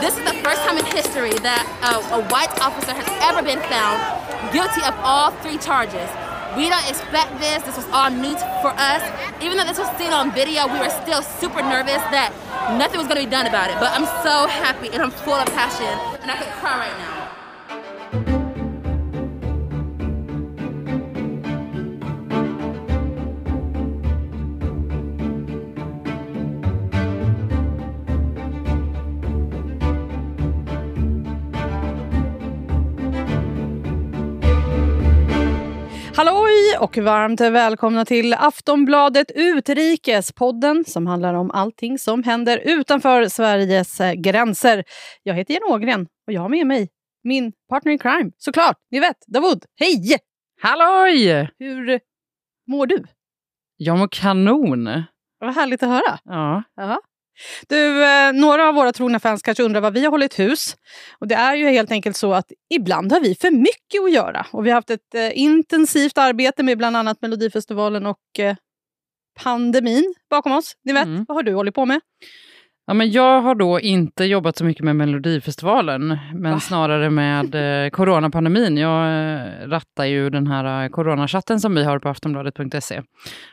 This is the first time in history that a, white officer has ever been found guilty of all three charges. We don't expect this. This was all new for us. Even though this was seen on video, we were still super nervous that nothing was going to be done about it. But I'm so happy and I'm full of passion, and I could cry right now. Och varmt välkomna till Aftonbladet Utrikes, podden som handlar om allting som händer utanför Sveriges eh, gränser. Jag heter Jenny Ågren och jag har med mig min partner in crime, såklart, ni vet, Davud. Hej! Halloj! Hur mår du? Jag mår kanon. Vad härligt att höra. Ja. Jaha. Du, eh, några av våra trogna fans kanske undrar var vi har hållit hus. Och det är ju helt enkelt så att ibland har vi för mycket att göra. Och vi har haft ett eh, intensivt arbete med bland annat Melodifestivalen och eh, pandemin bakom oss. Ni vet, Mm. vad har du hållit på med? Ja, men jag har då inte jobbat så mycket med Melodifestivalen, men Va? snarare med eh, coronapandemin. Jag eh, rattar ju den här eh, coronachatten som vi har på aftonbladet.se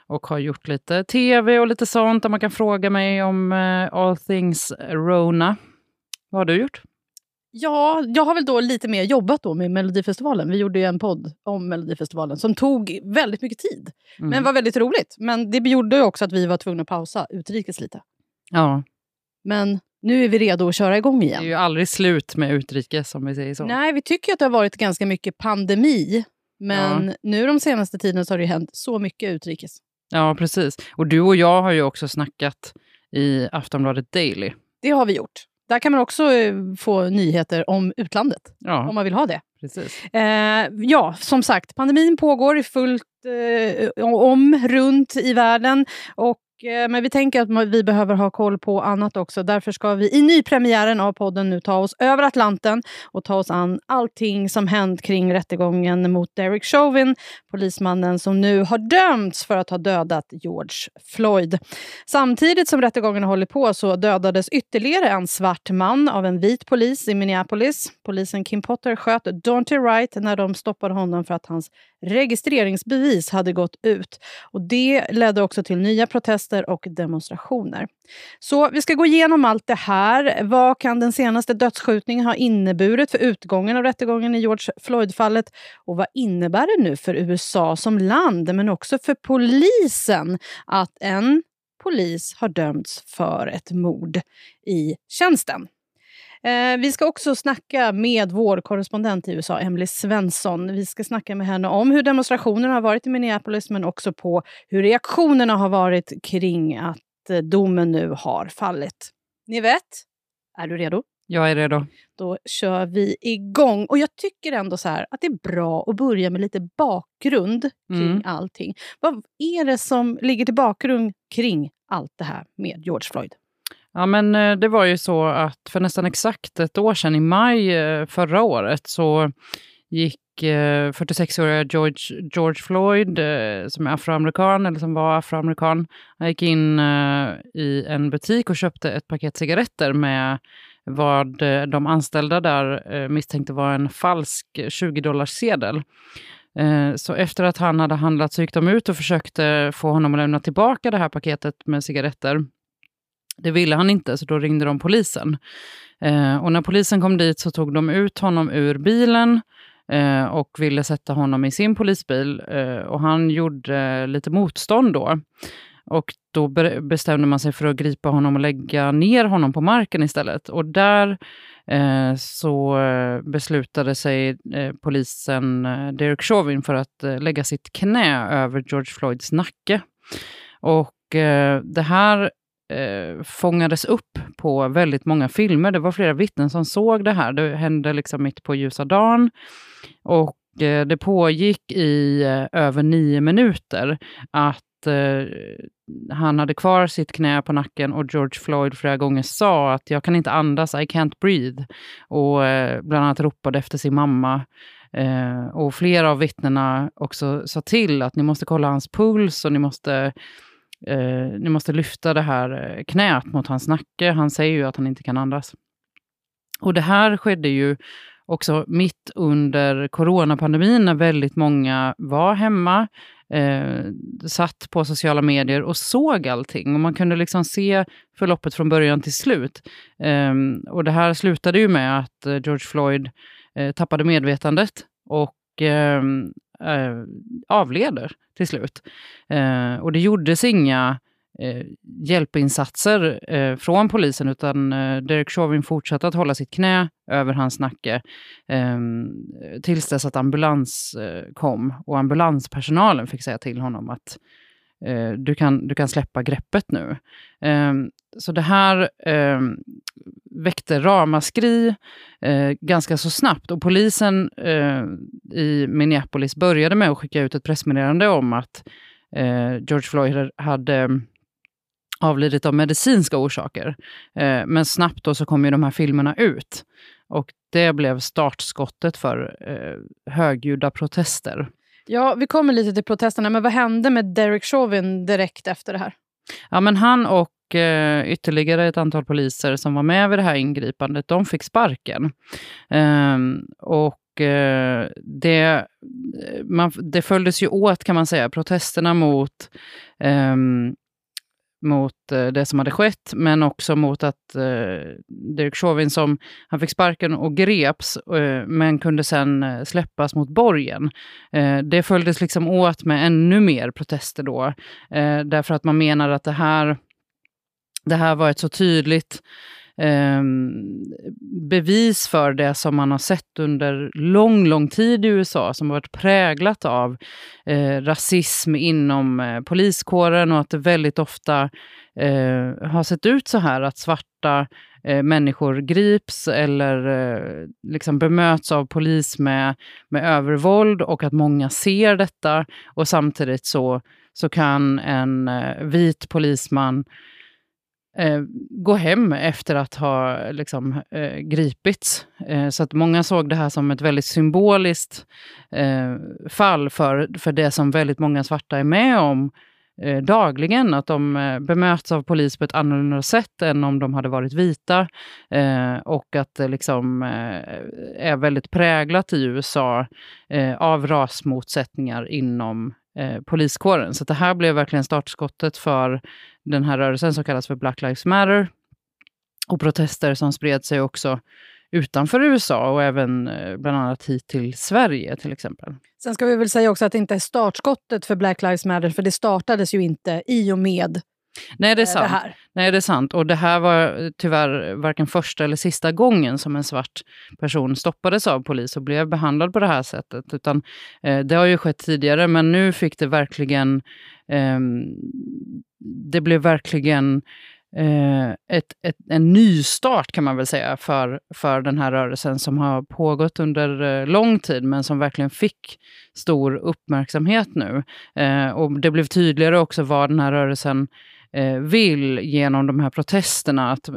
och har gjort lite tv och lite sånt där man kan fråga mig om eh, all things Rona. Vad har du gjort? Ja, jag har väl då lite mer jobbat då med Melodifestivalen. Vi gjorde ju en podd om Melodifestivalen som tog väldigt mycket tid. Mm. Men var väldigt roligt. Men det gjorde ju också att vi var tvungna att pausa utrikes lite. Ja, Men nu är vi redo att köra igång det igen. är ju aldrig slut med utrikes om vi säger så. Nej, vi tycker att det har varit ganska mycket pandemi. Men nu de senaste tiden så har det hänt så mycket utrikes. Ja, precis. Och du och jag har ju också snackat i Aftonbladet Daily. Det har vi gjort. Där kan man också eh, få nyheter om utlandet, om Ja, man vill ha det. precis. Eh, ja, som sagt, pandemin pågår i fullt eh, om runt i världen. Och, Eh, men vi tänker att vi behöver ha koll på annat också. Därför ska vi i nypremiären av podden nu ta oss över Atlanten och ta oss an allting som hänt kring rättegången mot Derek Chauvin, polismannen som nu har dömts för att ha dödat George Floyd. Samtidigt som rättegången håller på så dödades ytterligare en svart man av en vit polis i Minneapolis. Polisen Kim Potter sköt Daunte Wright när de stoppade honom för att hans registreringsbevis hade gått ut. Och Det ledde också till nya protester och demonstrationer. Så vi ska gå igenom allt det här. Vad kan den senaste dödsskjutningen ha inneburit för utgången av rättegången i George Floyd-fallet? Och vad innebär det nu för USA som land, men också för polisen, att en polis har dömts för ett mord i tjänsten? Eh, vi ska också snacka med vår korrespondent i USA, Emily Svensson. Vi ska snacka med henne om hur demonstrationerna har varit i Minneapolis men också på hur reaktionerna har varit kring att eh, domen nu har fallit. Ni vet, är du redo? Jag är redo. Då kör vi igång. Och jag tycker ändå så här att det är bra att börja med lite bakgrund kring Mm. allting. Vad är det som ligger till bakgrund kring allt det här med George Floyd? Ja, men eh, det var ju så att för nästan exakt ett år sedan, i maj eh, förra året, så gick eh, 46-åriga George, George Floyd, som är afroamerikan, eller som var afroamerikan, han gick in i en butik och köpte ett paket cigaretter med vad de anställda där misstänkte var en falsk 20-dollarsedel. Så efter att han hade handlat så gick de ut och försökte få honom att lämna tillbaka det här paketet med cigaretter. Det ville han inte, så då ringde de polisen. Eh, och när polisen kom dit så tog de ut honom ur bilen eh, och ville sätta honom i sin polisbil. Eh, och han gjorde lite motstånd då. Och då be- bestämde man sig för att gripa honom och lägga ner honom på marken istället. Och där eh, så eh, beslutade sig eh, polisen eh, Derek Chauvin för att eh, lägga sitt knä över George Floyds nacke. Och eh, det här eh, fångades upp på väldigt många filmer. Det var flera vittnen som såg det här. Det hände liksom mitt på ljusa dagen. Och eh, det pågick i eh, över nio minuter att eh, han hade kvar sitt knä på nacken och George Floyd flera gånger sa att jag kan inte andas, I can't breathe. Och eh, bland annat ropade efter sin mamma. Eh, och flera av vittnena också sa till att ni måste kolla hans puls och ni måste eh, ni måste lyfta det här eh, knät mot hans nacke. Han säger ju att han inte kan andas. Och det här skedde ju också mitt under coronapandemin när väldigt många var hemma, eh, satt på sociala medier och såg allting. Och man kunde liksom se förloppet från början till slut. Eh, och det här slutade ju med att eh, George Floyd eh, tappade medvetandet och ehm, eh, avleder till slut. Eh, och det gjordes inga eh, hjälpinsatser eh, från polisen, utan eh, Derek Chauvin fortsatte att hålla sitt knä över hans nacke eh, tills dess att ambulans eh, kom. Och ambulanspersonalen fick säga till honom att eh, Eh, du, kan, du kan släppa greppet nu. Ehm, så det här ehm, väckte ramaskri eh, ganska så snabbt. Och polisen eh, i Minneapolis började med att skicka ut ett pressmeddelande om att eh, George Floyd hade mm, avlidit av medicinska orsaker. Eh, men snabbt då så kom ju de här filmerna ut. Och det blev startskottet för eh, högljudda protester. Ja, vi kommer lite till protesterna, men vad hände med Derek Chauvin direkt efter det här? Ja, men han och eh, ytterligare ett antal poliser som var med vid det här ingripandet, de fick sparken. Ehm, och eh, det, man, det följdes ju åt, kan man säga, protesterna mot um, mot eh, det som hade skett, men också mot att eh, Derek Chauvin, som, han fick sparken och greps, eh, men kunde sen eh, släppas mot borgen. Eh, det följdes liksom åt med ännu mer protester då, eh, därför att man menar att det här, det här var ett så tydligt eh, bevis för det som man har sett under lång, lång tid i USA, som har varit präglat av eh, rasism inom eh, poliskåren och att det väldigt ofta eh, har sett ut så här att svarta eh, människor grips eller eh, liksom bemöts av polis med, med övervåld och att många ser detta. Och samtidigt så, så kan en eh, vit polisman eh, gå hem efter att ha liksom, eh, gripits. Eh, så att många såg det här som ett väldigt symboliskt eh, fall för, för det som väldigt många svarta är med om eh, dagligen. Att de eh, bemöts av polis på ett annorlunda sätt än om de hade varit vita. Eh, och att det liksom, eh, är väldigt präglat i USA av rasmotsättningar inom eh, poliskåren. Så det här blev verkligen startskottet för den här rörelsen som kallas för Black Lives Matter. Och protester som spred sig också utanför USA och även eh, bland annat hit till Sverige till exempel. Sen ska vi väl säga också att det inte är startskottet för Black Lives Matter, för det startades ju inte i och med Nej, det är sant. Det Nej, det är sant. Och det här var tyvärr varken första eller sista gången som en svart person stoppades av polis och blev behandlad på det här sättet. Utan eh, det har ju skett tidigare, men nu fick det verkligen... Eh, det blev verkligen eh, ett, ett, en nystart kan man väl säga för, för den här rörelsen som har pågått under eh, lång tid men som verkligen fick stor uppmärksamhet nu. Eh, och det blev tydligare också vad den här rörelsen eh, Eh, vill genom de här protesterna. Att, eh,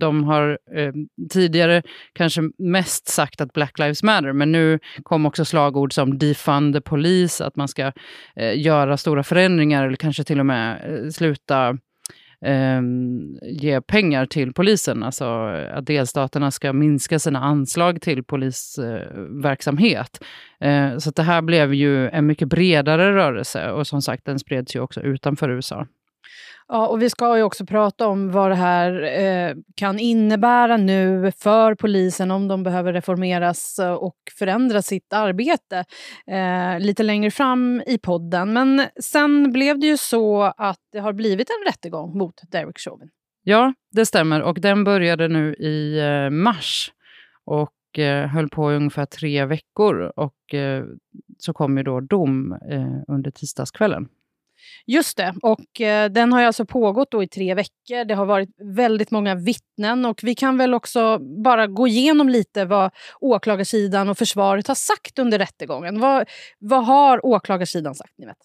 de har eh, tidigare kanske mest sagt att Black Lives Matter, men nu kom också slagord som defund the police, att man ska eh, göra stora förändringar eller kanske till och med eh, sluta Um, ge pengar till polisen, alltså eh, att delstaterna ska minska sina anslag till polisverksamhet. Uh, så det här blev ju en mycket bredare rörelse och som sagt, den spreds ju också utanför USA. Ja, och vi ska ju också prata om vad det här eh, kan innebära nu för polisen om de behöver reformeras eh, och förändra sitt arbete eh, lite längre fram i podden. Men sen blev det ju så att det har blivit en rättegång mot Derek Chauvin. Ja, det stämmer och den började nu i eh, mars och eh, höll på i ungefär tre veckor och eh, så kom ju då dom eh, under tisdagskvällen. Just det, och eh, den har alltså pågått då i tre veckor. Det har varit väldigt många vittnen och vi kan väl också bara gå igenom lite vad åklagarsidan och försvaret har sagt under rättegången. Vad, vad har åklagarsidan sagt? Ni vet?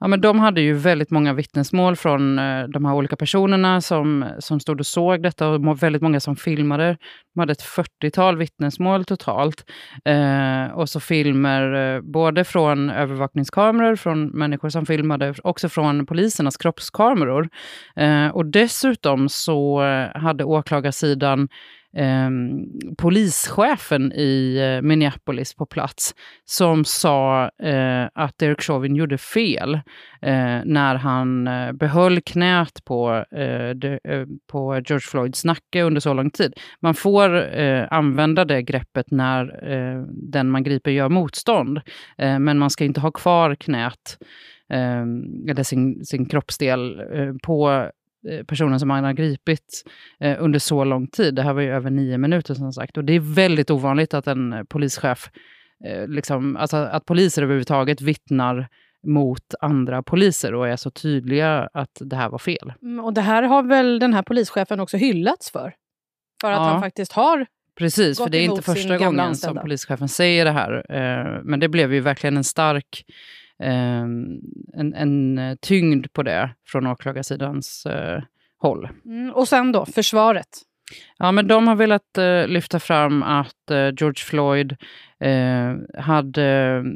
Ja, men de hade ju väldigt många vittnesmål från eh, de här olika personerna som, som stod och såg detta och väldigt många som filmade. De hade ett 40-tal vittnesmål totalt. Eh, och så filmer eh, både från övervakningskameror, från människor som filmade, också från polisernas kroppskameror. Eh, och dessutom så eh, hade åklagarsidan eh, polischefen i eh, Minneapolis på plats som sa eh, att Derek Chauvin gjorde fel eh, när han eh, behöll knät på, eh, de, eh, på George Floyds nacke under så lång tid. Man får använda det greppet när den man griper gör motstånd, men man ska inte ha kvar knät ehm, eller sin, sin kroppsdel på personen som man har gripit eh, under så lång tid. Det här var ju över nio minuter som sagt. Och det är väldigt ovanligt att en polischef, eh, liksom, alltså att poliser överhuvudtaget vittnar mot andra poliser och är så tydliga att det här var fel. Mm, och det här har väl den här polischefen också hyllats för? För att ja. han faktiskt har Precis, för det är inte första gången som polischefen säger det här. Men det blev ju verkligen en stark Ehm, en, en eh, tyngd på det från åklagarsidans eh, håll. Mm, och sen då, försvaret? Ja, men de har velat eh, lyfta fram att eh, George Floyd eh, hade... Mm,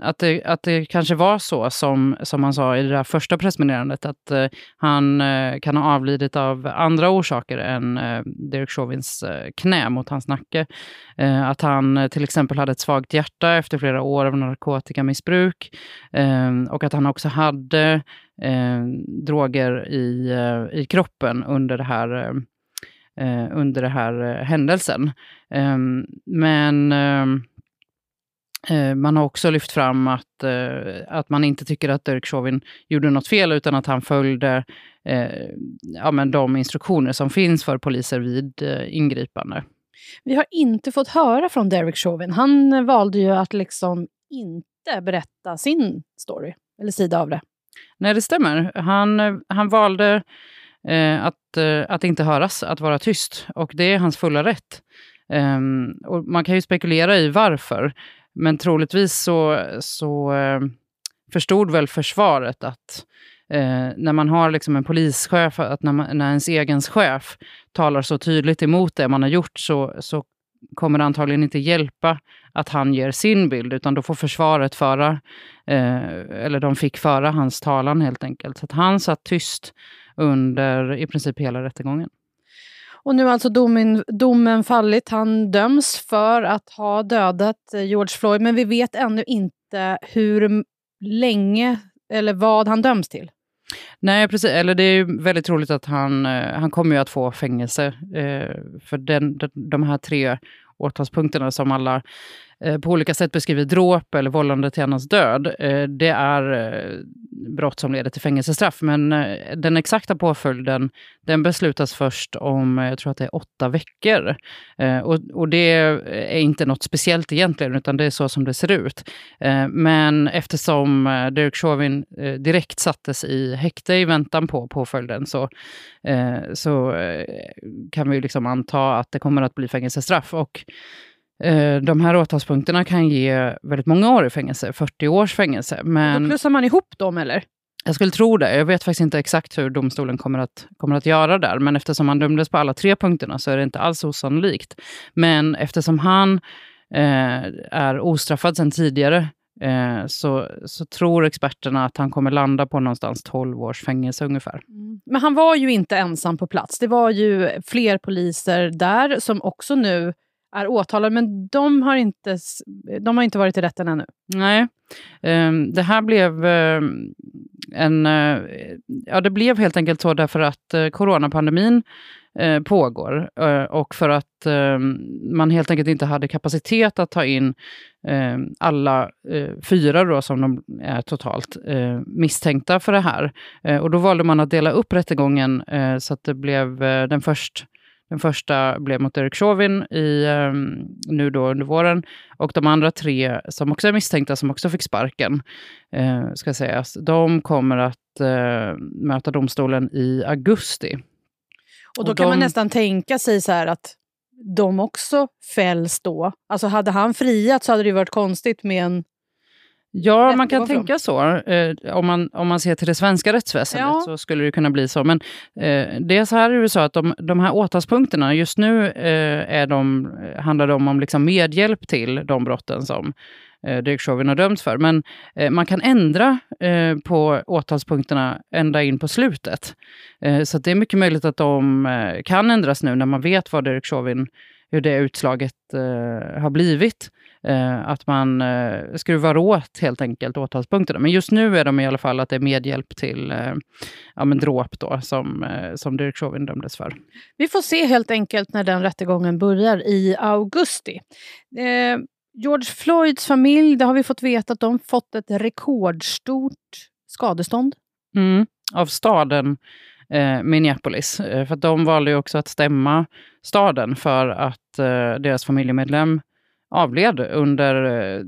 att det, att det kanske var så som, som han sa i det där första pressmeddelandet, att eh, han eh, kan ha avlidit av andra orsaker än eh, Derek Chauvins knä mot hans nacke. att han till exempel hade ett svagt hjärta efter flera år av narkotikamissbruk och att han också hade droger i, i kroppen under det här under den här eh, händelsen. Ehm, men ehm, eh, man har också lyft fram att, eh, att man inte tycker att Derek Chauvin gjorde något fel, utan att han följde ja, men de instruktioner som finns för poliser vid ingripande. Vi har inte fått höra från Derek Chauvin. Han valde ju att liksom inte berätta sin story, eller sida av det. Nej, det stämmer. Han, han valde eh, att, eh, att inte höras, att vara tyst. Och det är hans fulla rätt. Eh, och man kan ju spekulera i varför, men troligtvis så, så eh, förstod väl försvaret att eh, när man har liksom en polischef, att när, man, när ens egen chef talar så tydligt emot det man har gjort så, så kommer det antagligen inte hjälpa att han ger sin bild, utan då får försvaret föra, eh, eller de fick föra hans talan helt enkelt. Så att han satt tyst under i princip hela rättegången. Och nu har alltså domen, domen fallit. Han döms för att ha dödat eh, George Floyd, men vi vet ännu inte hur länge eller vad han döms till. Nej, precis. Eller det är väldigt troligt att han, eh, han kommer att få fängelse. Eh, för den, de här tre åtalspunkterna som alla Eh, på olika sätt beskriver dråp eller vållande till annans död. Eh, det är eh, brott som leder till fängelsestraff. Men eh, den exakta påföljden den beslutas först om, eh, jag tror att det är åtta veckor. Och, och det är inte något speciellt egentligen, utan det är så som det ser ut. Men eftersom Derek Chauvin direkt sattes i häkte i väntan på påföljden så, så kan vi liksom anta att det kommer att bli fängelsestraff. Och de här åtalspunkterna kan ge väldigt många år i fängelse, 40 års fängelse. Men... Då plussar man ihop dem eller? Jag skulle tro det. Jag vet faktiskt inte exakt hur domstolen kommer att, kommer att göra där. Men eftersom han dömdes på alla tre punkterna så är det inte alls osannolikt. Men eftersom han eh, är ostraffad sedan tidigare eh, så, så tror experterna att han kommer landa på någonstans 12 års fängelse ungefär. Mm. Men han var ju inte ensam på plats. Det var ju fler poliser där som också nu är åtalade, men de har inte, de har inte varit i rätten ännu. Nej, um, det här blev um, en... Uh, ja, det blev helt enkelt så därför att uh, coronapandemin uh, pågår och för att ehm, man helt enkelt inte hade kapacitet att ta in alla fyra då, som de är totalt misstänkta för det här. och då valde man att dela upp rättegången så att det blev den först den första blev mot Derek Chauvin i, um, nu då under våren. Och de andra tre som också är misstänkta, som också fick sparken, uh, ska sägas, de kommer att uh, möta domstolen i augusti. Och då och kan de... man nästan tänka sig så att de också fälls då. Alltså hade han friat så hade det varit konstigt med en Ja, man kan tänka så. Eh, om, man, om man ser till det svenska rättsväsendet ja. så skulle det kunna bli så. Men eh, det är så här i USA att de, de här åtalspunkterna, just nu eh, är de, handlar de om liksom medhjälp till de brotten som, eh, Derek Chauvin har dömts för. Men eh, man kan ändra eh, på åtalspunkterna ända in på slutet. Eh, så det är mycket möjligt att de eh, kan ändras nu när man vet vad Derek Chauvin, hur det utslaget eh, har blivit. Eh, att man eh, skruvar åt helt enkelt åtalspunkterna. Men just nu är de i alla fall att det är medhjälp till eh, ja, men dråp då, som, eh, som Derek Chauvin dömdes för. Vi får se helt enkelt när den rättegången börjar i augusti. Eh, George Floyds familj, det har vi fått veta att de fått ett rekordstort skadestånd. Mm, av staden eh, Minneapolis. Eh, för de valde ju också att stämma staden för att eh, deras familjemedlem avled under, eh,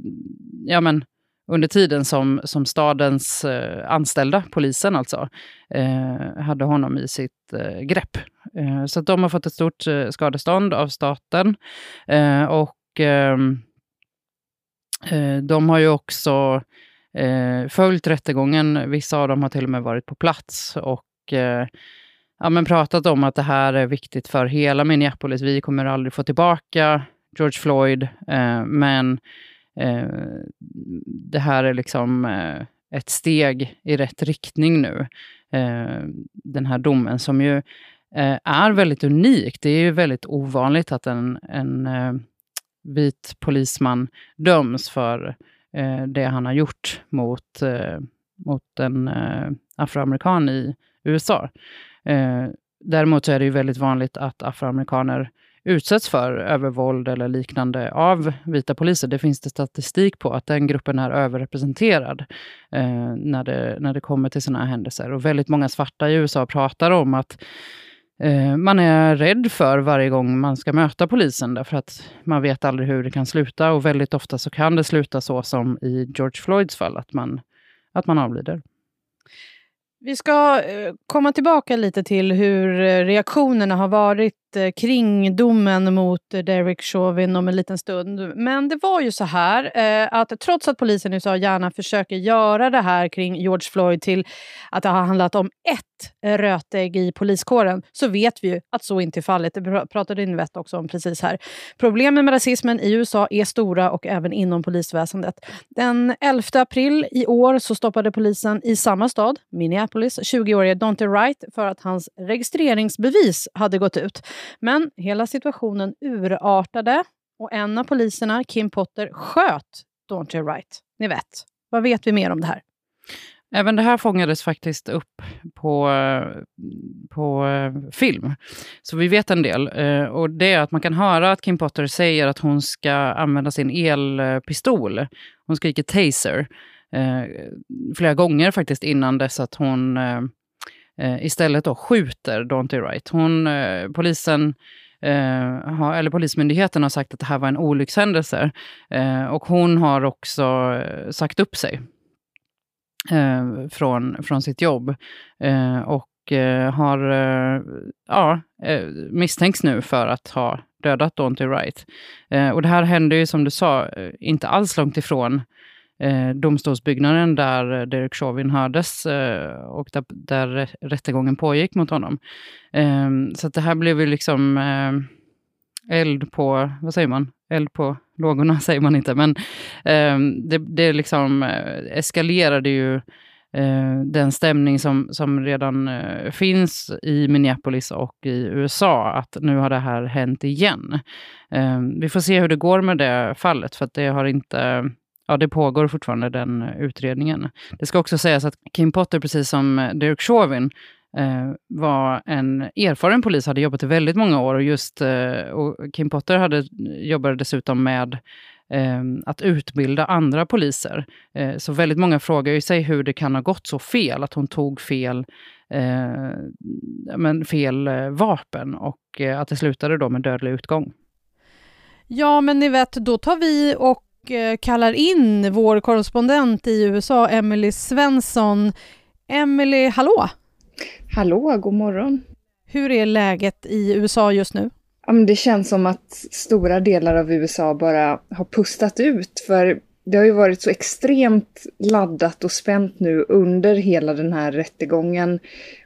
ja, men, under tiden som, som stadens eh, anställda, polisen alltså, eh, hade honom i sitt eh, grepp. Eh, så de har fått ett stort eh, skadestånd av staten. Och ehm, de har ju också följt rättegången. Vissa av dem har till och med varit på plats och ja, men pratat om att det här är viktigt för hela Minneapolis. Vi kommer aldrig få tillbaka George Floyd, eh, men eh, det här är liksom eh, ett steg i rätt riktning nu. Eh, den här domen som ju eh, är väldigt unik. Det är ju väldigt ovanligt att en, en eh, vit polisman döms för eh, det han har gjort mot, eh, mot en eh, afroamerikan i USA. däremot så är det ju väldigt vanligt att afroamerikaner utsätts för övervåld eller liknande av vita poliser. Det finns det statistik på att den gruppen är överrepresenterad eh, när, det, när det kommer till sådana här händelser. Och väldigt många svarta i USA pratar om att eh, man är rädd för varje gång man ska möta polisen därför att man vet aldrig hur det kan sluta och väldigt ofta så kan det sluta så som i George Floyds fall, att man, att man avlider. Vi ska eh, komma tillbaka lite till hur eh, reaktionerna har varit Eh, kring domen mot Derek Chauvin om en liten stund. Men det var ju så här eh, att trots att polisen i USA gärna försöker göra det här kring George Floyd till att det har handlat om ett rötägg i poliskåren så vet vi ju att så inte är fallet. Det pratade Invett också om precis här. Problemen med rasismen i USA är stora och även inom polisväsendet. Den 11 april i år så stoppade polisen i samma stad, Minneapolis, 20-årige Dante Wright för att hans registreringsbevis hade gått ut. Men hela situationen urartade och en av poliserna, Kim Potter, sköt Daunte Wright. Ni vet. Vad vet vi mer om det här? Även det här fångades faktiskt upp på, på eh, film. Så vi vet en del. Eh, och det är att man kan höra att Kim Potter säger att hon ska använda sin elpistol. Hon skriker taser. Eh, flera gånger faktiskt innan dess att hon eh, istället då skjuter Daunte Wright. Hon, eh, polisen eh, ha, eller Polismyndigheten har sagt att det här var en olyckshändelse. Eh, och hon har också eh, sagt upp sig eh, från, från sitt jobb. Eh, och eh, har eh, ja, misstänks nu för att ha dödat Daunte Wright. och det här hände ju som du sa inte alls långt ifrån eh, domstolsbyggnaden där Derek Chauvin hördes eh, och där, där rättegången pågick mot honom. Eh, så det här blev ju liksom eh, eld på, vad säger man? Eld på lågorna säger man inte, men eh, det, det liksom eh, eskalerade ju eh, den stämning som, som redan eh, finns i Minneapolis och i USA, att nu har det här hänt igen. Eh, vi får se hur det går med det fallet, för att det har inte Ja, det pågår fortfarande den eh, utredningen. Det ska också sägas att Kim Potter, precis som eh, Derek Chauvin, eh, var en erfaren polis, hade jobbat i väldigt många år och just eh, och Kim Potter hade, eh, jobbade dessutom med eh, att utbilda andra poliser. Eh, så väldigt många frågar ju sig hur det kan ha gått så fel, att hon tog fel, eh, men fel vapen och att det slutade då med dödlig utgång. Ja, men ni vet, då tar vi och kallar in vår korrespondent i USA, Emily Svensson. Emily, hallå! Hallå, god morgon! Hur är läget i USA just nu? Ja, men det känns som att stora delar av USA bara har pustat ut. För det har ju varit så extremt laddat och spänt nu under hela den här rättegången.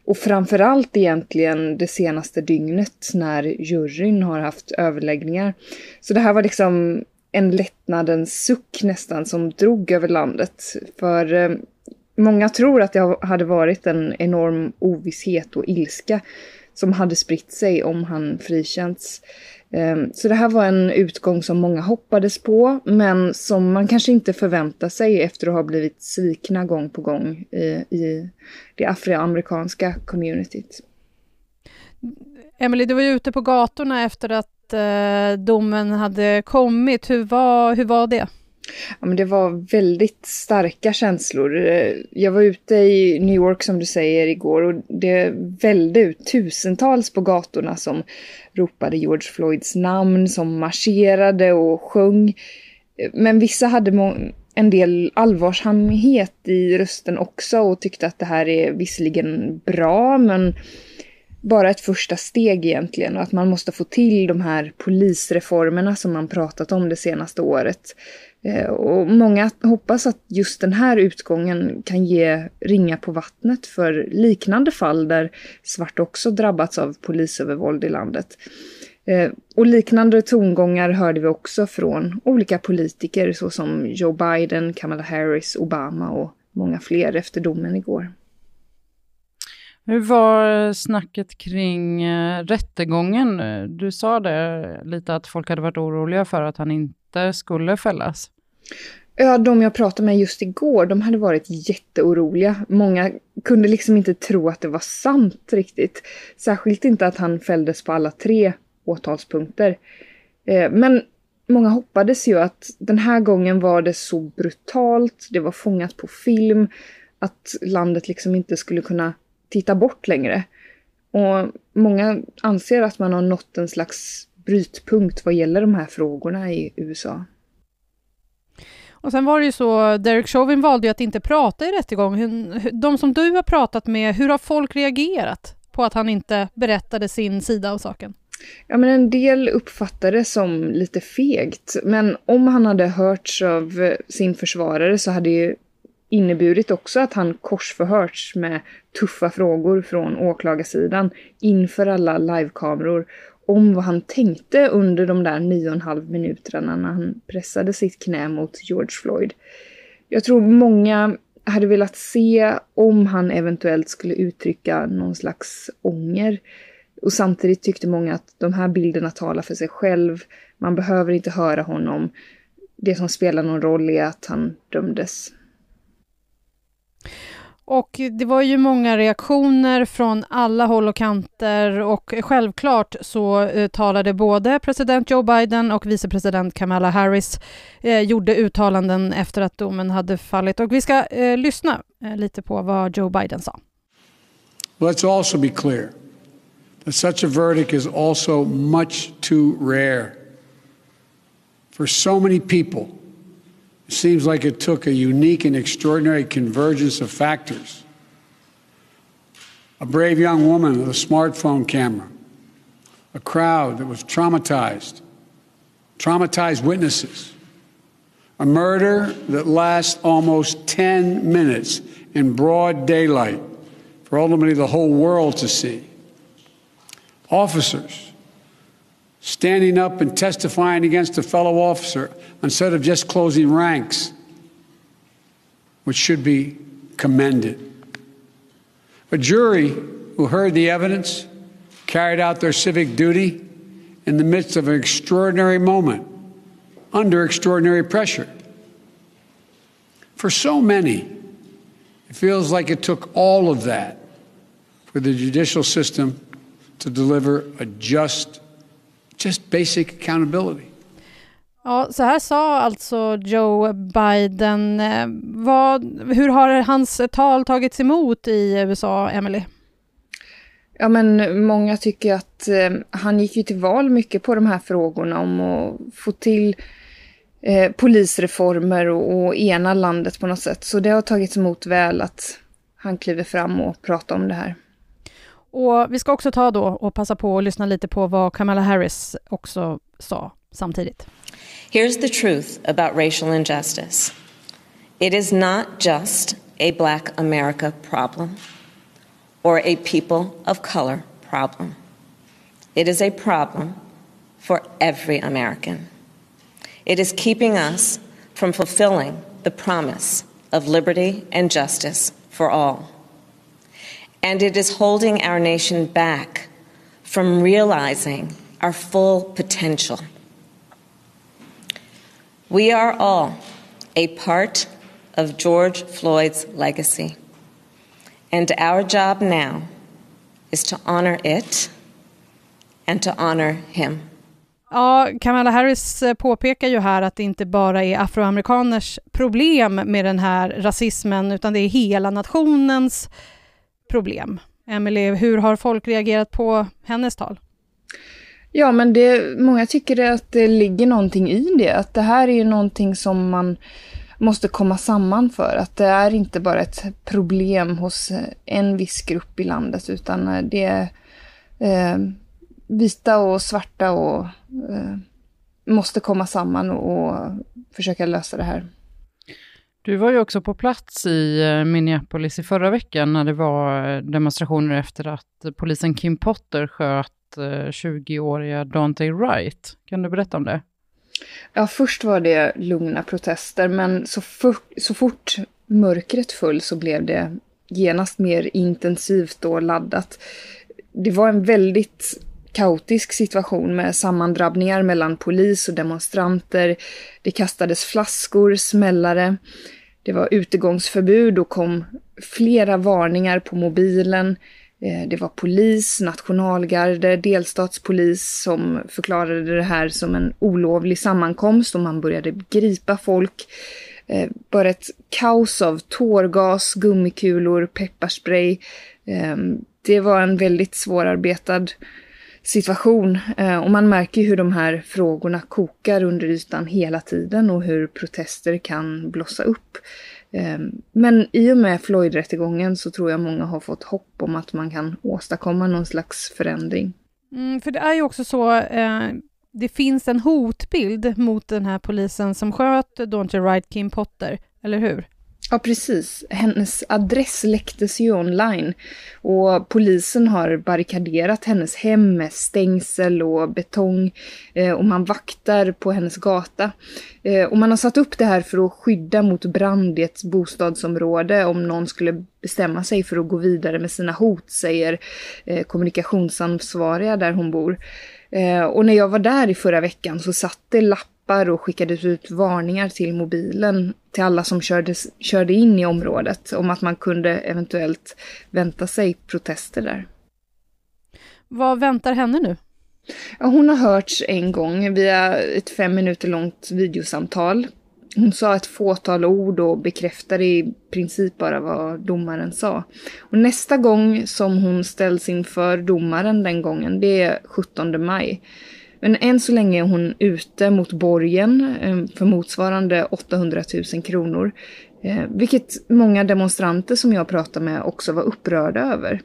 Och framförallt egentligen det senaste dygnet när juryn har haft överläggningar. Så det här var liksom en lättnadens suck nästan som drog över landet. För eh, många tror att det hade varit en enorm ovisshet och ilska som hade spritt sig om han frikänts. Ehm, så det här var en utgång som många hoppades på, men som man kanske inte förväntar sig efter att ha blivit svikna gång på gång i, i det afroamerikanska communityt. Emily, du var ju ute på gatorna efter att eh, domen hade kommit. Hur var, hur var det? Ja, men det var väldigt starka känslor. Eh, jag var ute i New York som du säger igår och det välde ut tusentals på gatorna som ropade George Floyds namn, som marscherade och sjöng. Men vissa hade en del allvarsamhet i rösten också och tyckte att det här är visserligen bra men bara ett första steg egentligen och att man måste få till de här polisreformerna som man pratat om det senaste året. Eh, och många hoppas att just den här utgången kan ge ringa på vattnet för liknande fall där svart också drabbats av polisövervåld i landet. Eh, och liknande tongångar hörde vi också från olika politiker såsom Joe Biden, Kamala Harris, Obama och många fler efter domen igår. Hur var eh, snacket kring eh, rättegången? Du sa det lite att folk hade varit oroliga för att han inte skulle fällas. Ja, de jag pratade med just igår, de hade varit jätteoroliga. Många kunde liksom inte tro att det var sant riktigt. Särskilt inte att han fälldes på alla tre åtalspunkter. Eh, men många hoppades ju att den här gången var det så brutalt, det var fångat på film, att landet liksom inte skulle kunna titta bort längre. Och många anser att man har nått en slags brytpunkt vad gäller de här frågorna i USA. Och sen var det ju så, Derek Chauvin valde ju att inte prata i rättegången. De som du har pratat med, hur har folk reagerat på att han inte berättade sin sida av saken? Ja, men en del uppfattar det som lite fegt. Men om han hade hörts av sin försvarare så hade det inneburit också att han korsförhörts med tuffa frågor från åklagarsidan inför alla livekameror om vad han tänkte under de där nio och en halv minuterna när han pressade sitt knä mot George Floyd. Jag tror många hade velat se om han eventuellt skulle uttrycka någon slags ånger. Och samtidigt tyckte många att de här bilderna talar för sig själv. Man behöver inte höra honom. Det som spelar någon roll är att han dömdes. Och det var ju många reaktioner från alla håll och kanter och självklart så eh, talade både president Joe Biden och vicepresident Kamala Harris eh, gjorde uttalanden efter att domen hade fallit. Och vi ska eh, lyssna eh, lite på vad Joe Biden sa. Let's also be clear that such a verdict is also much too rare for so many people It seems like it took a unique and extraordinary convergence of factors. A brave young woman with a smartphone camera, a crowd that was traumatized, traumatized witnesses, a murder that lasts almost 10 minutes in broad daylight for ultimately the whole world to see. Officers standing up and testifying against a fellow officer instead of just closing ranks, which should be commended. A jury who heard the evidence carried out their civic duty in the midst of an extraordinary moment, under extraordinary pressure. For so many, it feels like it took all of that for the judicial system to deliver a just, just basic accountability. Ja, så här sa alltså Joe Biden. Eh, vad, hur har hans tal tagits emot i USA, Emily? Ja, men många tycker att eh, han gick ju till val mycket på de här frågorna om att få till eh, polisreformer och, och ena landet på något sätt. Så det har tagits emot väl att han kliver fram och pratar om det här. Och vi ska också ta då och passa på att lyssna lite på vad Kamala Harris också sa samtidigt. Here's the truth about racial injustice it is not just a black America problem or a people of color problem. It is a problem for every American. It is keeping us from fulfilling the promise of liberty and justice for all. And it is holding our nation back from realizing our full potential. We are all a part of George Floyd's legacy. And our job now is to honor it and to honor him. Ja, Kamala Harris eh, påpekar ju här att det inte bara är afroamerikaners problem med den här rasismen, utan det är hela nationens problem. Emily, hur har folk reagerat på hennes tal? Ja, men det, många tycker att det ligger någonting i det. Att det här är ju någonting som man måste komma samman för. Att det är inte bara ett problem hos eh, en viss grupp i landet, utan eh, det är eh, vita och svarta och eh, måste komma samman och, och försöka lösa det här. Du var ju också på plats i eh, Minneapolis i förra veckan när det var eh, demonstrationer efter att polisen Kim Potter sköt eh, 20-åriga Dante Wright. Kan du berätta om det? Ja, först var det lugna protester, men så, for, så fort mörkret föll så blev det genast mer intensivt och laddat. Det var en väldigt kaotisk situation med sammandrabbningar mellan polis och demonstranter. Det kastades flaskor, smällare. Det var utegångsförbud och kom flera varningar på mobilen. Eh, det var polis, nationalgarde, delstatspolis som förklarade det här som en olovlig sammankomst och man började gripa folk. Eh, bara ett kaos av tårgas, gummikulor, pepparspray. Eh, det var en väldigt svårarbetad situation. Eh, och man märker hur de här frågorna kokar under ytan hela tiden och hur protester kan blossa upp. Eh, men i och med Floyd-rättegången så tror jag många har fått hopp om att man kan åstadkomma någon slags förändring. Mm, för det är ju också så, eh, det finns en hotbild mot den här polisen som sköt Daunte Wright Kim Potter, eller hur? Ja, precis. Hennes adress läcktes ju online och polisen har barrikaderat hennes hem med stängsel och betong eh, och man vaktar på hennes gata. Eh, och man har satt upp det här för att skydda mot brand i ett bostadsområde om någon skulle bestämma sig för att gå vidare med sina hot, säger eh, kommunikationsansvariga där hon bor. Och när jag var där i förra veckan så satt det lapp appar och skickades ut varningar till mobilen till alla som körde, körde in i området om att man kunde eventuellt vänta sig protester där. Vad väntar henne nu? Ja, hon har hörts en gång via ett fem minuter långt videosamtal. Hon sa ett fåtal ord och bekräftade i princip bara vad domaren sa. Och nästa gång som hon ställs inför domaren den gången, det är 17 maj. Men än så länge är hon ute mot borgen eh, för motsvarande 800 000 kronor. Eh, vilket många demonstranter som jag pratade med också var upprörda över.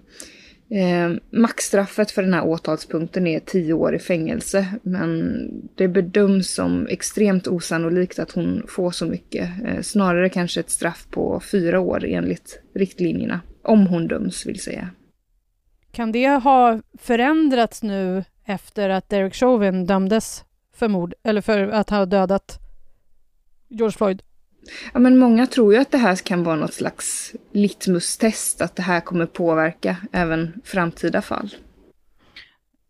Eh, maxstraffet för den här åtalspunkten är 10 år i fängelse, men det bedöms som extremt osannolikt att hon får så mycket. snarare kanske ett straff på 4 år enligt riktlinjerna. Om hon döms, vill säga. Kan det ha förändrats nu efter att Derek Chauvin dömdes för mord, eller för att ha dödat George Floyd. Ja, men många tror ju att det här kan vara något slags litmustest, att det här kommer påverka även framtida fall.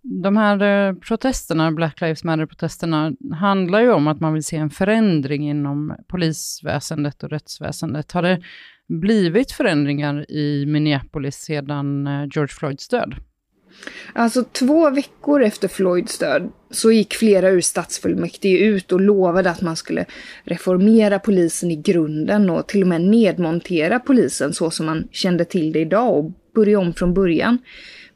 De här eh, protesterna, Black Lives Matter-protesterna, handlar ju om att man vill se en förändring inom polisväsendet och rättsväsendet. Har det blivit förändringar i Minneapolis sedan eh, George Floyds död? Alltså två veckor efter Floyds död så gick flera ur stadsfullmäktige ut och lovade att man skulle reformera polisen i grunden och till och med nedmontera polisen så som man kände till det idag och börja om från början.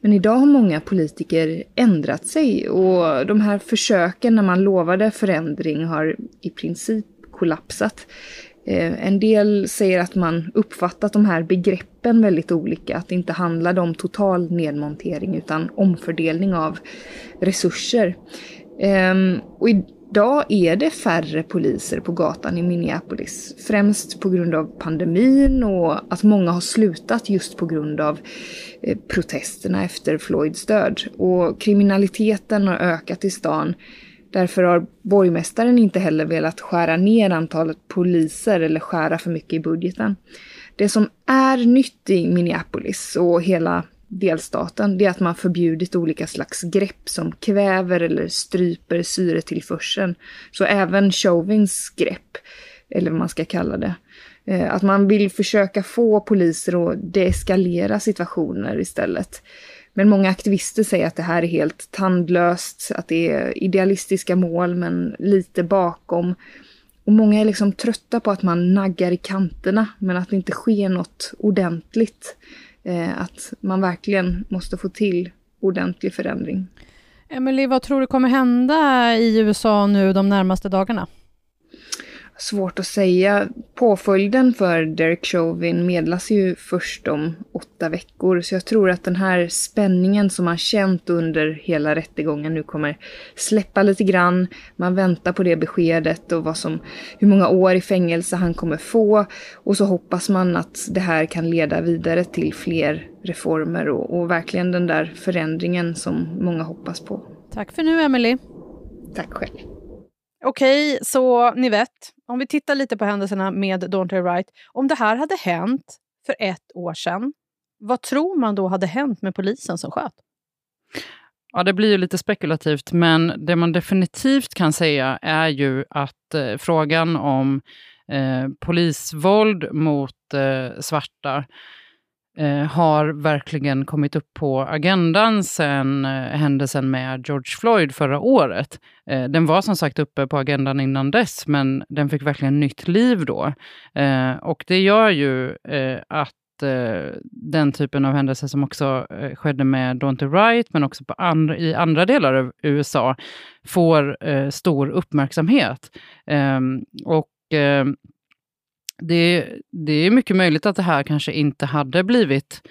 Men idag har många politiker ändrat sig och de här försöken när man lovade förändring har i princip kollapsat. Eh, en del säger att man uppfattat de här begreppen väldigt olika, att det inte handlade om total nedmontering utan omfördelning av resurser. Ehm, och idag är det färre poliser på gatan i Minneapolis, främst på grund av pandemin och att många har slutat just på grund av eh, protesterna efter Floyds död. Och kriminaliteten har ökat i stan Därför har borgmästaren inte heller velat skära ner antalet poliser eller skära för mycket i budgeten. Det som är nytt i Minneapolis och hela delstaten, det är att man förbjudit olika slags grepp som kväver eller stryper syretillförseln. Så även Chauvins grepp, eller vad man ska kalla det. Eh, att man vill försöka få poliser att deeskalera situationer istället. Men många aktivister säger att det här är helt tandlöst, att det är idealistiska mål men lite bakom. Och många är liksom trötta på att man naggar i kanterna men att det inte sker något ordentligt. Eh, att man verkligen måste få till ordentlig förändring. Emily, vad tror du kommer hända i USA nu de närmaste dagarna? Svårt att säga. Påföljden för Derek Chauvin medlas ju först om åtta veckor, så jag tror att den här spänningen som man känt under hela rättegången nu kommer släppa lite grann. Man väntar på det beskedet och vad som, hur många år i fängelse han kommer få. Och så hoppas man att det här kan leda vidare till fler reformer och, och verkligen den där förändringen som många hoppas på. Tack för nu, Emily. Tack själv. Okej, så ni vet, om vi tittar lite på händelserna med Daunte Wright. Om det här hade hänt för ett år sedan, vad tror man då hade hänt med polisen som sköt? Ja, det blir ju lite spekulativt, men det man definitivt kan säga är ju att eh, frågan om eh, polisvåld mot eh, svarta eh, har verkligen kommit upp på agendan sen eh, händelsen med George Floyd förra året. Eh, den var som sagt uppe på agendan innan dess, men den fick verkligen nytt liv då. Eh, och det gör ju eh, att eh, den typen av händelser som också skedde med Daunte Wright, men också på andra, i andra delar av USA, får stor uppmärksamhet. Ehm, och det, det är mycket möjligt att det här kanske inte hade blivit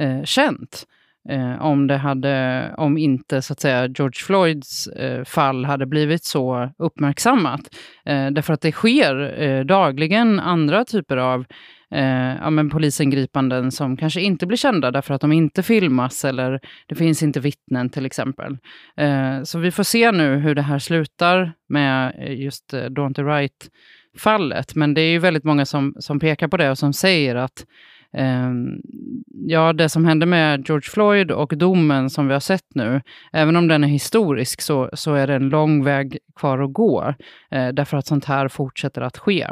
eh, känt eh, om, det hade, om inte så att säga, George Floyds eh, fall hade blivit så uppmärksammat. Eh, därför att det sker eh, dagligen andra typer av eh, ja, men polisingripanden som kanske inte blir kända därför att de inte filmas eller det finns inte vittnen till exempel. Eh, så vi får se nu hur det här slutar med eh, just eh, Daunte Wright fallet. Men det är ju väldigt många som, som pekar på det och som säger att eh, ja, det som hände med George Floyd och domen som vi har sett nu, även om den är historisk så, så är det en lång väg kvar att gå. Eh, därför att sånt här fortsätter att ske.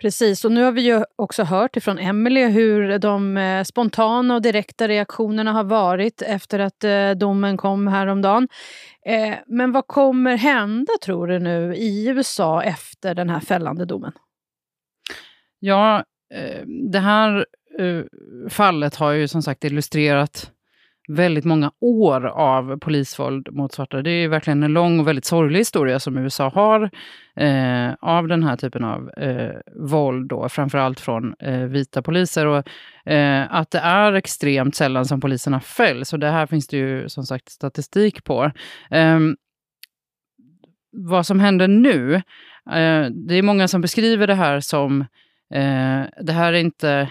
Precis, och nu har vi ju också hört ifrån Emelie hur de eh, spontana och direkta reaktionerna har varit efter att eh, domen kom häromdagen. Eh, men vad kommer hända, tror du, nu i USA efter den här fällande domen? Ja, det här fallet har ju som sagt illustrerat väldigt många år av polisvåld mot svarta. Det är verkligen en lång och väldigt sorglig historia som USA har eh, av den här typen av eh, våld, då, framförallt från eh, vita poliser. Och, eh, att det är extremt sällan som poliserna fälls, och det här finns det ju som sagt statistik på. Ehm, vad som händer nu, eh, det är många som beskriver det här som eh, det här är inte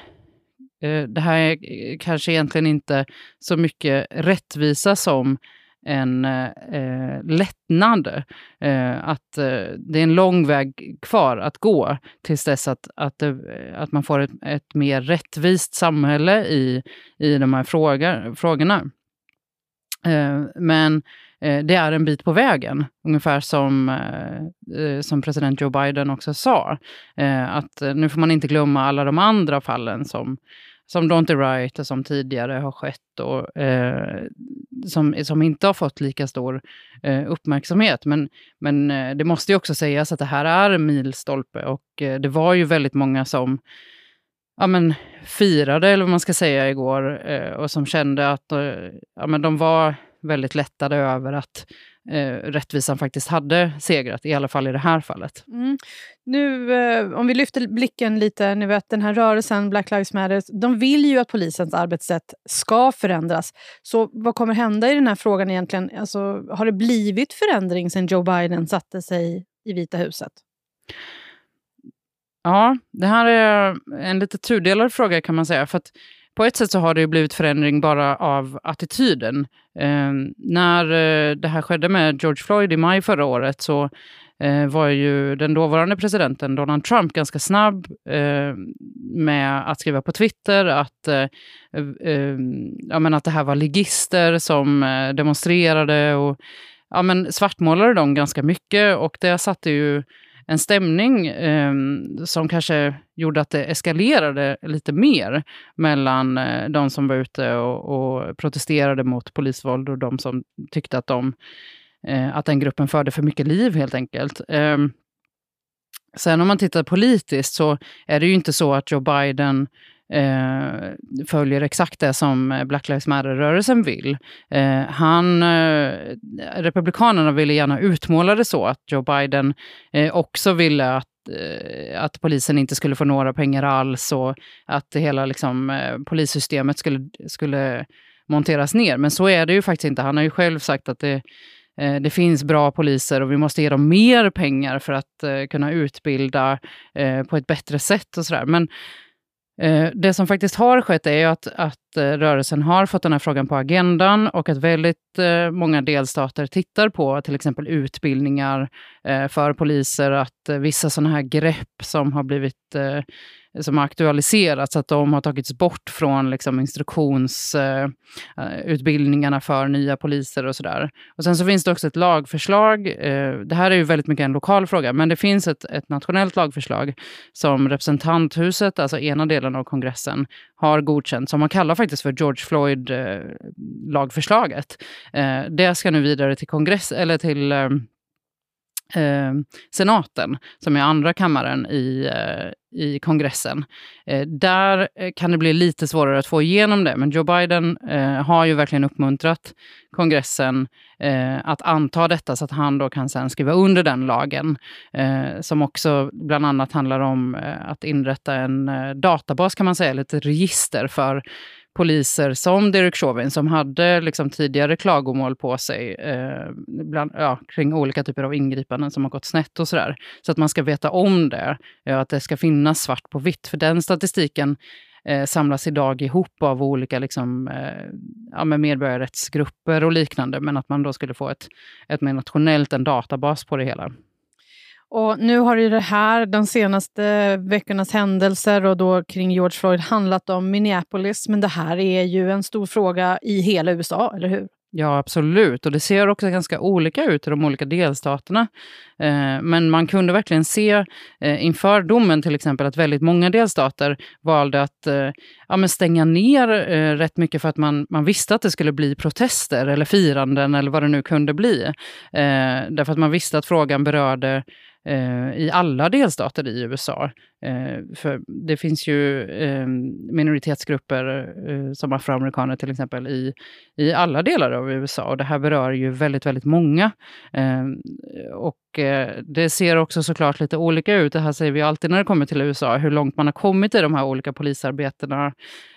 Eh, det här är eh, kanske egentligen inte så mycket rättvisa som en eh, eh, lättnad. Eh, att eh, det är en lång väg kvar att gå tills dess att, att, det, att man får ett, ett, mer rättvist samhälle i, i de här frågor, frågorna. Eh, men eh, det är en bit på vägen, ungefär som, eh, som president Joe Biden också sa. att nu får man inte glömma alla de andra fallen som som Daunte Right och som tidigare har skett och eh, som, som inte har fått lika stor eh, uppmärksamhet. Men, men eh, det måste ju också sägas att det här är en milstolpe och eh, det var ju väldigt många som ja, men, firade, eller vad man ska säga, igår eh, och som kände att eh, ja, men de var väldigt lättade över att eh, rättvisan faktiskt hade segrat, i alla fall i det här fallet. Mm. Nu, eh, om vi lyfter blicken lite, ni vet den här rörelsen Black Lives Matter, de vill ju att polisens arbetssätt ska förändras. Så vad kommer hända i den här frågan egentligen? Alltså, har det blivit förändring sedan Joe Biden satte sig i Vita huset? Ja, det här är en lite tudelad fråga kan man säga. För att på ett sätt så har det ju blivit förändring bara av attityden. Ehm, eh, när det här skedde med George Floyd i maj förra året så Eh, var ju den dåvarande presidenten Donald Trump ganska snabb eh, med att skriva på Twitter att, eh, eh, eh, ja, men att det här var ligister som eh, demonstrerade och ja, men svartmålade dem ganska mycket. Och det satte ju en stämning eh, som kanske gjorde att det eskalerade lite mer mellan eh, de som var ute och, och, protesterade mot polisvåld och de som tyckte att, de, Eh, att den gruppen förde för mycket liv helt enkelt. Ehm, sen om man tittar politiskt så är det ju inte så att Joe Biden eh, följer exakt det som Black Lives Matter-rörelsen vill. Eh, han, eh, Republikanerna ville gärna utmåla det så att Joe Biden eh, också ville att eh, att polisen inte skulle få några pengar alls och att hela liksom, eh, polissystemet skulle, skulle monteras ner. Men så är det ju faktiskt inte. Han har ju själv sagt att det, Eh, det finns bra poliser och vi måste ge dem mer pengar för att eh, kunna utbilda eh, på ett bättre sätt och sådär. Men Eh, det som faktiskt har skett är att, att eh, rörelsen har fått den här frågan på agendan och att väldigt eh, många delstater tittar på till exempel utbildningar för poliser, att vissa sådana här grepp som har blivit som har aktualiserats, att de har tagits bort från liksom, instruktionsutbildningarna eh, eh för nya poliser och sådär. Och sen så finns det också ett lagförslag. Eh, det här är ju väldigt mycket en lokal fråga, men det finns ett, ett nationellt lagförslag som representanthuset, alltså ena delen av kongressen, har godkänt, som man kallar faktiskt för George Floyd-lagförslaget. Eh, eh, det ska nu vidare till kongress, eller till eh, Eh, senaten, som är andra kammaren i, eh, i kongressen. Eh, där eh, kan det bli lite svårare att få igenom det, men Joe Biden eh, har ju verkligen uppmuntrat kongressen eh, att anta detta så att han då kan sen skriva under den lagen, eh, som också bland annat handlar om eh, att inrätta en databas kan man säga, eller ett register för poliser som Derek Chauvin som hade liksom tidigare klagomål på sig eh, bland, ja, kring olika typer av ingripanden som har gått snett och sådär. Så att man ska veta om det, ja, att det ska finnas svart på vitt. För den statistiken eh, samlas idag ihop av olika liksom, eh, ja, med medborgarrättsgrupper och liknande, men att man då skulle få ett, ett mer nationellt, en databas på det hela. Och nu har ju det här, de senaste veckornas händelser och då kring George Floyd handlat om Minneapolis, men det här är ju en stor fråga i hela USA, eller hur? Ja, absolut. Och det ser också ganska olika ut i de olika delstaterna. Eh, men man kunde verkligen se eh, inför domen till exempel att väldigt många delstater valde att eh, ja, men stänga ner eh, rätt mycket för att man, man visste att det skulle bli protester eller firanden eller vad det nu kunde bli. Eh, därför att man visste att frågan berörde Eh, i alla delstater i USA. Eh, för det finns ju eh, minoritetsgrupper eh, som afroamerikaner till exempel i, i alla delar av USA och det här berör ju väldigt, väldigt många. Eh, och eh, det ser också såklart lite olika ut. Det här säger vi alltid när det kommer till USA, hur långt man har kommit i de här olika polisarbetena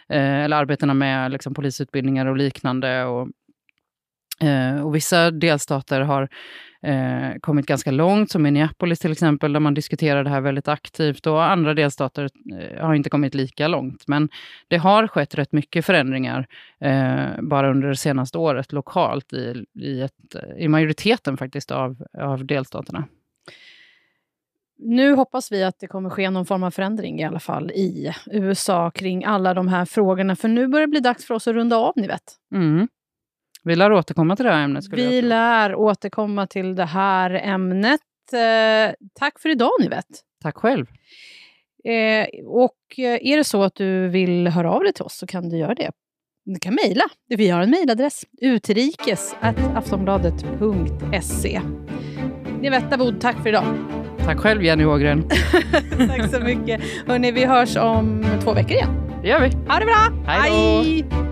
eh, eller arbetena med liksom, polisutbildningar och liknande. Och, och vissa delstater har eh, kommit ganska långt, som Minneapolis till exempel, där man diskuterar det här väldigt aktivt. Och andra delstater eh, har inte kommit lika långt. Men det har skett rätt mycket förändringar eh, bara under det senaste året lokalt i, i, ett, i majoriteten faktiskt av, av delstaterna. Nu hoppas vi att det kommer ske någon form av förändring i alla fall i USA kring alla de här frågorna. För nu börjar det bli dags för oss att runda av, ni vet. Mm. Vi lär återkomma till det här ämnet. Vi lär återkomma till det här ämnet. Eh, tack för idag, ni vet. Tack själv. Eh, och eh, är det så att du vill höra av dig till oss så kan du göra det. Du kan mejla. Vi har en mejladress. utrikes.aftonbladet.se Nivetta Wood, tack för idag. Tack själv, Jenny Ågren. tack så mycket. Hörrni, vi hörs om två veckor igen. Det gör vi. Ha det bra. Hej då.